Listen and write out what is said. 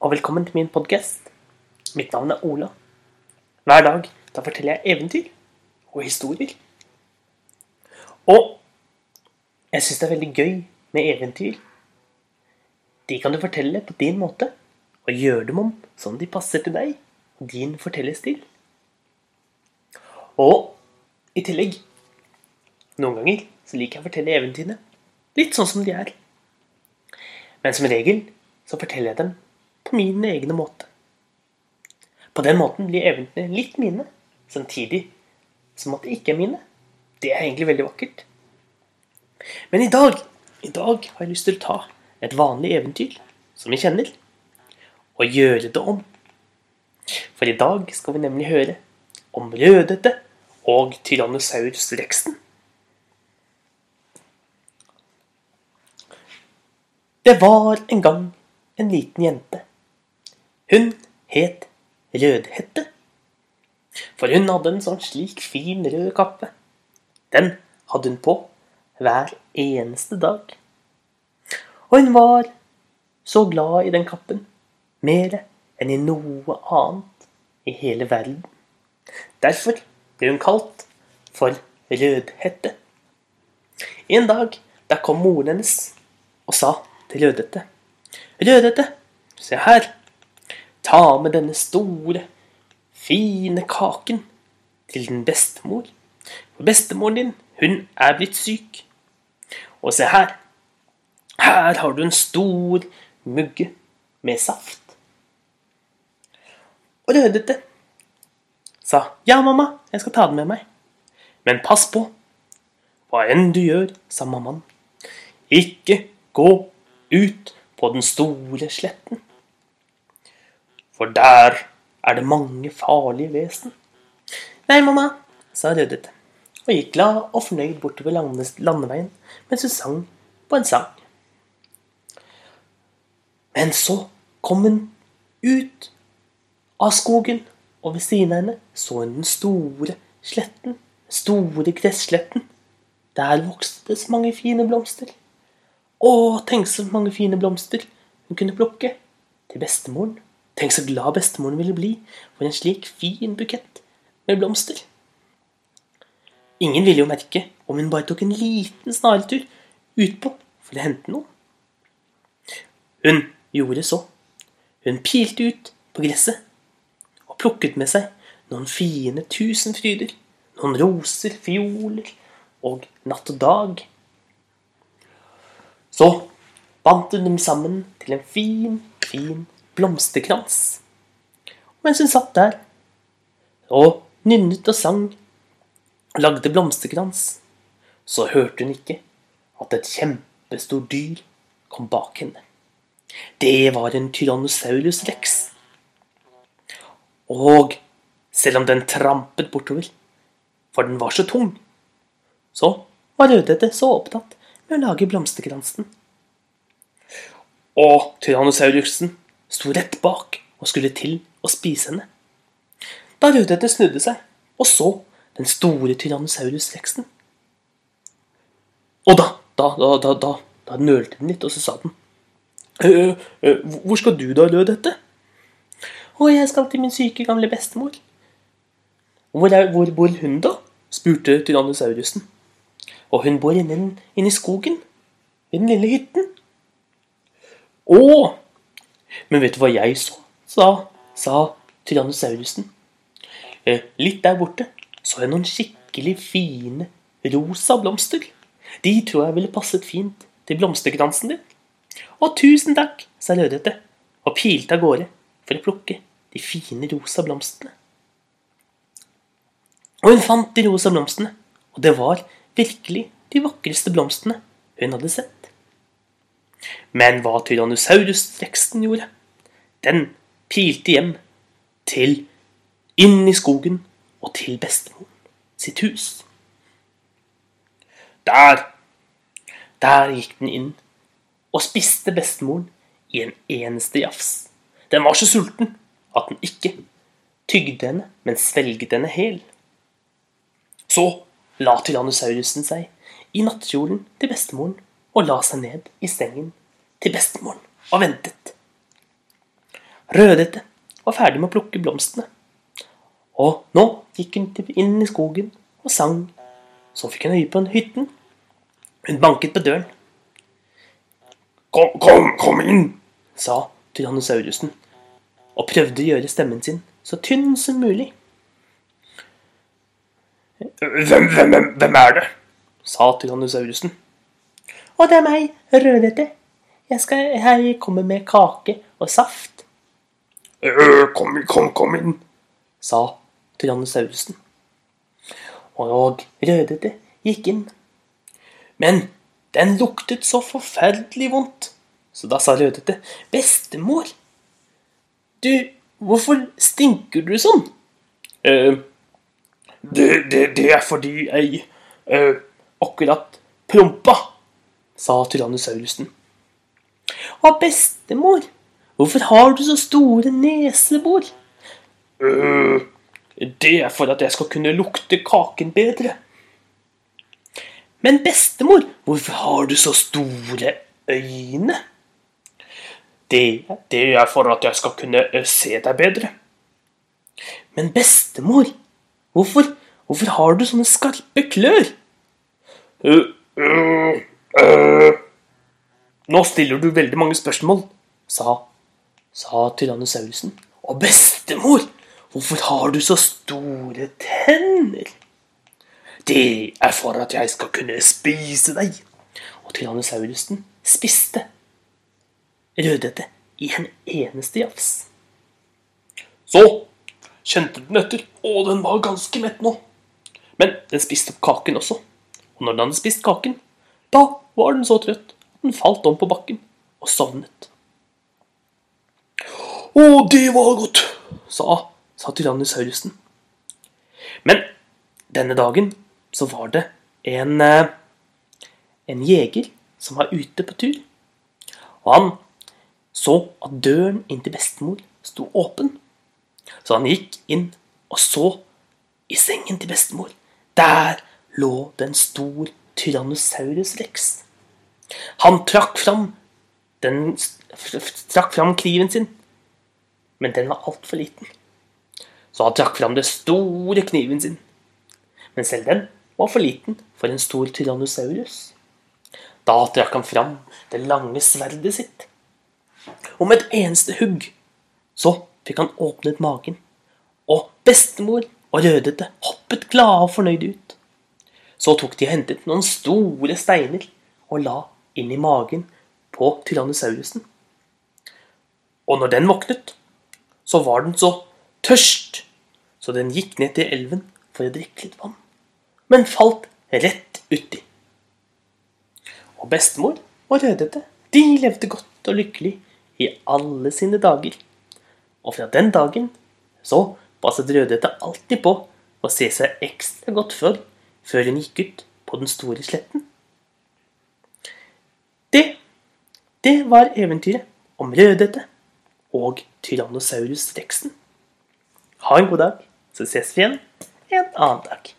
og velkommen til min podkast. Mitt navn er Ola. Hver dag da forteller jeg eventyr og historier. Og jeg syns det er veldig gøy med eventyr. De kan du fortelle på din måte, og gjøre dem om sånn de passer til deg og din fortellerstil. Og i tillegg Noen ganger så liker jeg å fortelle eventyrene litt sånn som de er. Men som regel så forteller jeg dem på min egne måte. På den måten blir eventyrene litt mine, samtidig som at de ikke er mine. Det er egentlig veldig vakkert. Men i dag, i dag har jeg lyst til å ta et vanlig eventyr som vi kjenner, og gjøre det om. For i dag skal vi nemlig høre om Rødhette og Tyrannosaurus rexen. Det var en gang en liten jente. Hun het Rødhette. For hun hadde en sånn slik fin rød kappe. Den hadde hun på hver eneste dag. Og hun var så glad i den kappen, mer enn i noe annet i hele verden. Derfor ble hun kalt for Rødhette. En dag der kom moren hennes og sa til Rødhette. Rødhette, se her. Ta med denne store, fine kaken til din bestemor. For bestemoren din, hun er blitt syk. Og se her. Her har du en stor mugge med saft. Og Rødhette sa ja, mamma, jeg skal ta den med meg. Men pass på. Hva enn du gjør, sa mammaen. Ikke gå ut på den store sletten. For der er det mange farlige vesen. Nei, mamma, sa Rødhette, og gikk glad og fornøyd bortover landeveien mens hun sang på en sang. Men så kom hun ut av skogen, og ved siden av henne så hun den store sletten, store gressletten. Der vokste det så mange fine blomster. Å, tenk så mange fine blomster hun kunne plukke til bestemoren. Tenk så glad bestemoren ville bli for en slik fin bukett med blomster. Ingen ville jo merke om hun bare tok en liten snartur utpå for å hente noe. Hun gjorde så. Hun pilte ut på gresset og plukket med seg noen fine tusenfryder, noen roser, fioler og natt og dag så bandt hun dem sammen til en fin, fin blomsterkrans. Og mens hun satt der og nynnet og sang lagde blomsterkrans, så hørte hun ikke at et kjempestort dyr kom bak henne. Det var en tyrannosaurus rex. Og selv om den trampet bortover, for den var så tung, så var Rødhette så opptatt med å lage blomsterkransen. Og tyrannosaurusen sto rett bak og skulle til å spise henne. Da Rødhette snudde seg og så den store Tyrannosaurus-reksten. Og da, da, da, da, da, da nølte den litt, og så sa den «Øh, ø, Hvor skal du da, Rødhette? Å, jeg skal til min syke, gamle bestemor. Hvor, er, hvor bor hun, da? spurte tyrannosaurusen. Og hun bor inne, inne i skogen. I den lille hytten. Å! Men vet du hva jeg så? sa, sa tyrannosaurusen. Eh, litt der borte så jeg noen skikkelig fine rosa blomster. De tror jeg ville passet fint til blomsterkransen din. Å, tusen takk, sa Rødhette og pilte av gårde for å plukke de fine rosa blomstene. Og hun fant de rosa blomstene, og det var virkelig de vakreste blomstene hun hadde sett. Men hva Tyrannosaurus-veksten gjorde, den pilte hjem til inn i skogen og til bestemoren sitt hus. Der, der gikk den inn og spiste bestemoren i en eneste jafs. Den var så sulten at den ikke tygde henne, men svelget henne hel. Så la tyrannosaurusen seg i nattkjolen til bestemoren og la seg ned i sengen til bestemoren og ventet. Rødhette var ferdig med å plukke blomstene. Og nå gikk hun inn i skogen og sang. Så fikk hun øye på en hytten. Hun banket på døren. Kom, kom, kom inn, sa tyrannosaurusen, og prøvde å gjøre stemmen sin så tynn som mulig. Hvem, hvem, hvem, er det? sa tyrannosaurusen. Og det er meg, Rødhette. Jeg, skal, jeg kommer med kake og saft. Øh, kom, kom, kom inn, sa tyrannosaurusen. Og Rødhette gikk inn. Men den luktet så forferdelig vondt. Så da sa Rødhette, bestemor, du, hvorfor stinker du sånn? Eh, det, det, det er fordi jeg eh, akkurat prompa, sa tyrannosaurusen. Og bestemor, hvorfor har du så store nesebor? Øh, det er for at jeg skal kunne lukte kaken bedre. Men bestemor, hvorfor har du så store øyne? Det, det er for at jeg skal kunne eh, se deg bedre. Men bestemor, hvorfor, hvorfor har du sånne skarpe klør? Øh, øh, øh. Nå stiller du veldig mange spørsmål, sa, sa tyrannosaurusen. Og bestemor, hvorfor har du så store tenner? Det er for at jeg skal kunne spise deg. Og tyrannosaurusen spiste Rødhette i en eneste jafs. Så kjente den etter, og den var ganske mett nå. Men den spiste opp kaken også. Og når den hadde spist kaken, da var den så trøtt at den falt om på bakken og sovnet. Å, det var godt, sa, sa tyrannosaurusen. Men denne dagen så var det en, eh, en jeger som var ute på tur. Og han så at døren inn til bestemor sto åpen. Så han gikk inn og så i sengen til bestemor. Der lå det en stor tyrannosaurus rex. Han trakk fram den trakk fram kniven sin, men den var altfor liten. Så han trakk fram den store kniven sin, men selv den var for liten for en stor tyrannosaurus. Da trakk han fram det lange sverdet sitt. Og med et eneste hugg så fikk han åpnet magen, og bestemor og Rødhette hoppet glade og fornøyde ut. Så tok de og hentet noen store steiner og la inn i magen på tyrannosaurusen. Og når den våknet, så var den så tørst, så den gikk ned til elven for å drikke litt vann, men falt rett uti. Og bestemor og Rødhette, de levde godt og lykkelig i alle sine dager. Og fra den dagen så passet Rødhette alltid på å se seg ekstra godt for før hun gikk ut på den store sletten. Det, det var eventyret om Rødhette og Tyrannosaurus rexen. Ha en god dag, så ses vi igjen en annen dag.